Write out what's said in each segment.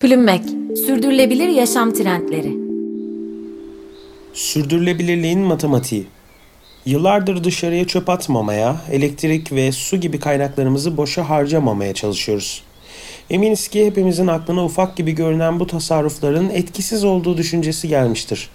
Plümmek, sürdürülebilir yaşam trendleri. Sürdürülebilirliğin matematiği. Yıllardır dışarıya çöp atmamaya, elektrik ve su gibi kaynaklarımızı boşa harcamamaya çalışıyoruz. Eminiz ki hepimizin aklına ufak gibi görünen bu tasarrufların etkisiz olduğu düşüncesi gelmiştir.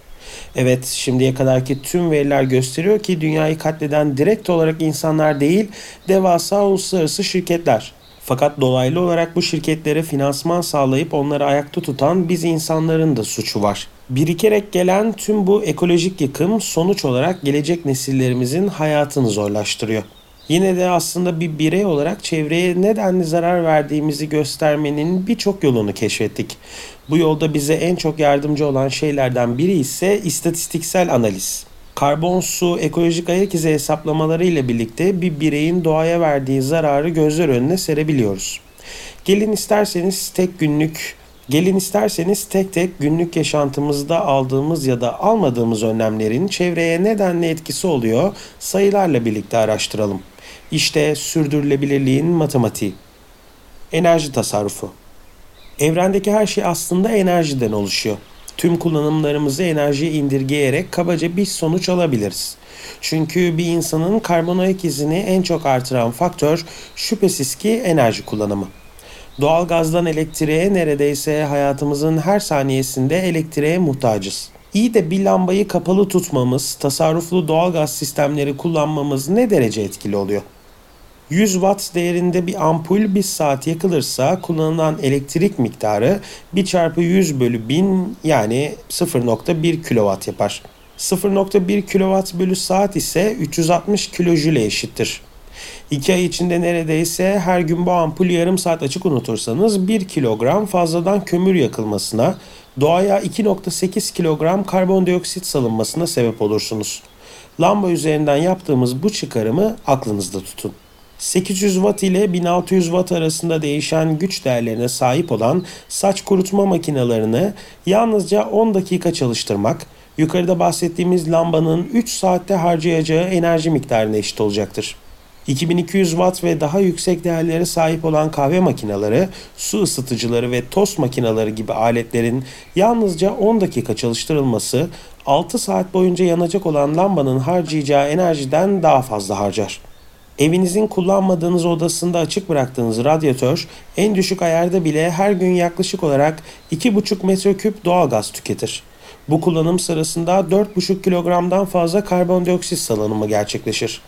Evet, şimdiye kadarki tüm veriler gösteriyor ki dünyayı katleden direkt olarak insanlar değil, devasa uluslararası şirketler. Fakat dolaylı olarak bu şirketlere finansman sağlayıp onları ayakta tutan biz insanların da suçu var. Birikerek gelen tüm bu ekolojik yıkım sonuç olarak gelecek nesillerimizin hayatını zorlaştırıyor. Yine de aslında bir birey olarak çevreye nedenli zarar verdiğimizi göstermenin birçok yolunu keşfettik. Bu yolda bize en çok yardımcı olan şeylerden biri ise istatistiksel analiz. Karbon, su, ekolojik ayak izi hesaplamaları ile birlikte bir bireyin doğaya verdiği zararı gözler önüne serebiliyoruz. Gelin isterseniz tek günlük Gelin isterseniz tek tek günlük yaşantımızda aldığımız ya da almadığımız önlemlerin çevreye nedenli etkisi oluyor sayılarla birlikte araştıralım. İşte sürdürülebilirliğin matematiği. Enerji tasarrufu. Evrendeki her şey aslında enerjiden oluşuyor. Tüm kullanımlarımızı enerjiye indirgeyerek kabaca bir sonuç alabiliriz. Çünkü bir insanın karbon ayak izini en çok artıran faktör şüphesiz ki enerji kullanımı. Doğalgazdan elektriğe neredeyse hayatımızın her saniyesinde elektriğe muhtacız. İyi de bir lambayı kapalı tutmamız, tasarruflu doğalgaz sistemleri kullanmamız ne derece etkili oluyor? 100 watt değerinde bir ampul bir saat yakılırsa kullanılan elektrik miktarı 1 çarpı 100 bölü 1000 yani 0.1 kW yapar. 0.1 kW bölü saat ise 360 kilojüle eşittir. 2 ay içinde neredeyse her gün bu ampul yarım saat açık unutursanız 1 kilogram fazladan kömür yakılmasına, doğaya 2.8 kilogram karbondioksit salınmasına sebep olursunuz. Lamba üzerinden yaptığımız bu çıkarımı aklınızda tutun. 800 Watt ile 1600 Watt arasında değişen güç değerlerine sahip olan saç kurutma makinelerini yalnızca 10 dakika çalıştırmak, yukarıda bahsettiğimiz lambanın 3 saatte harcayacağı enerji miktarına eşit olacaktır. 2200 Watt ve daha yüksek değerlere sahip olan kahve makineleri, su ısıtıcıları ve tost makineleri gibi aletlerin yalnızca 10 dakika çalıştırılması 6 saat boyunca yanacak olan lambanın harcayacağı enerjiden daha fazla harcar. Evinizin kullanmadığınız odasında açık bıraktığınız radyatör en düşük ayarda bile her gün yaklaşık olarak 2,5 metreküp doğalgaz tüketir. Bu kullanım sırasında 4,5 kilogramdan fazla karbondioksit salınımı gerçekleşir.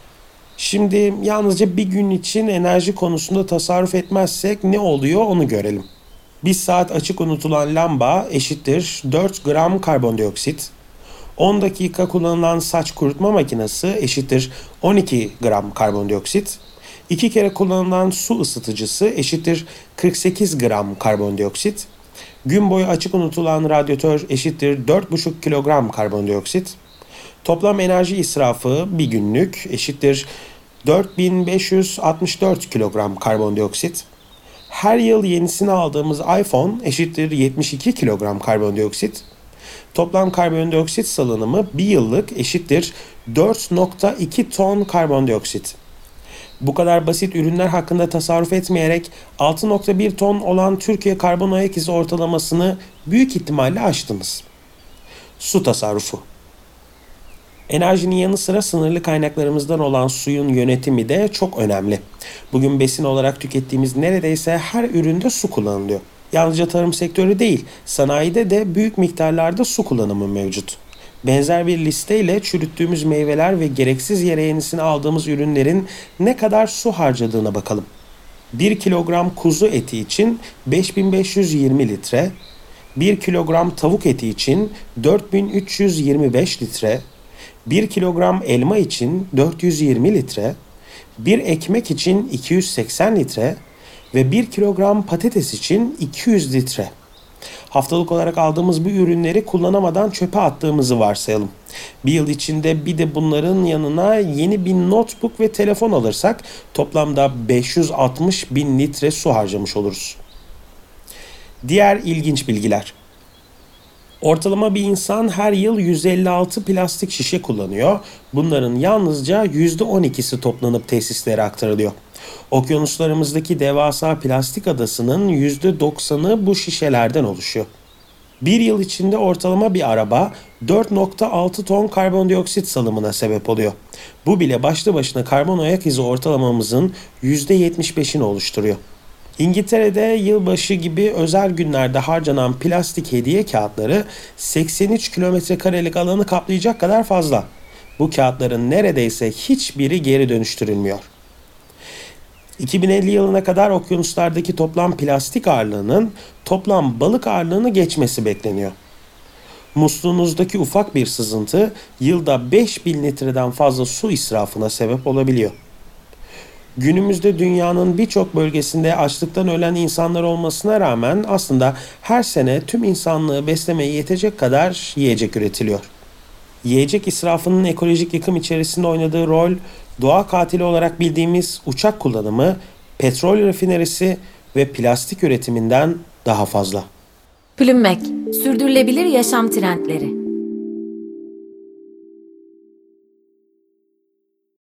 Şimdi yalnızca bir gün için enerji konusunda tasarruf etmezsek ne oluyor onu görelim. Bir saat açık unutulan lamba eşittir 4 gram karbondioksit, 10 dakika kullanılan saç kurutma makinesi eşittir 12 gram karbondioksit. 2 kere kullanılan su ısıtıcısı eşittir 48 gram karbondioksit. Gün boyu açık unutulan radyatör eşittir 4,5 kilogram karbondioksit. Toplam enerji israfı bir günlük eşittir 4564 kilogram karbondioksit. Her yıl yenisini aldığımız iPhone eşittir 72 kilogram karbondioksit. Toplam karbondioksit salınımı bir yıllık eşittir 4.2 ton karbondioksit. Bu kadar basit ürünler hakkında tasarruf etmeyerek 6.1 ton olan Türkiye karbon ayak izi ortalamasını büyük ihtimalle aştınız. Su tasarrufu. Enerjinin yanı sıra sınırlı kaynaklarımızdan olan suyun yönetimi de çok önemli. Bugün besin olarak tükettiğimiz neredeyse her üründe su kullanılıyor. Yalnızca tarım sektörü değil, sanayide de büyük miktarlarda su kullanımı mevcut. Benzer bir listeyle çürüttüğümüz meyveler ve gereksiz yere yenisini aldığımız ürünlerin ne kadar su harcadığına bakalım. 1 kilogram kuzu eti için 5520 litre, 1 kilogram tavuk eti için 4325 litre, 1 kilogram elma için 420 litre, 1 ekmek için 280 litre, ve 1 kilogram patates için 200 litre. Haftalık olarak aldığımız bu ürünleri kullanamadan çöpe attığımızı varsayalım. Bir yıl içinde bir de bunların yanına yeni bir notebook ve telefon alırsak toplamda 560 bin litre su harcamış oluruz. Diğer ilginç bilgiler. Ortalama bir insan her yıl 156 plastik şişe kullanıyor. Bunların yalnızca %12'si toplanıp tesislere aktarılıyor. Okyanuslarımızdaki devasa plastik adasının %90'ı bu şişelerden oluşuyor. Bir yıl içinde ortalama bir araba 4.6 ton karbondioksit salımına sebep oluyor. Bu bile başlı başına karbon ayak izi ortalamamızın %75'ini oluşturuyor. İngiltere'de yılbaşı gibi özel günlerde harcanan plastik hediye kağıtları 83 kilometre karelik alanı kaplayacak kadar fazla. Bu kağıtların neredeyse hiçbiri geri dönüştürülmüyor. 2050 yılına kadar okyanuslardaki toplam plastik ağırlığının toplam balık ağırlığını geçmesi bekleniyor. Musluğunuzdaki ufak bir sızıntı yılda 5000 litreden fazla su israfına sebep olabiliyor. Günümüzde dünyanın birçok bölgesinde açlıktan ölen insanlar olmasına rağmen aslında her sene tüm insanlığı beslemeye yetecek kadar yiyecek üretiliyor. Yiyecek israfının ekolojik yıkım içerisinde oynadığı rol, doğa katili olarak bildiğimiz uçak kullanımı, petrol rafinerisi ve plastik üretiminden daha fazla. Plümmek, sürdürülebilir yaşam trendleri.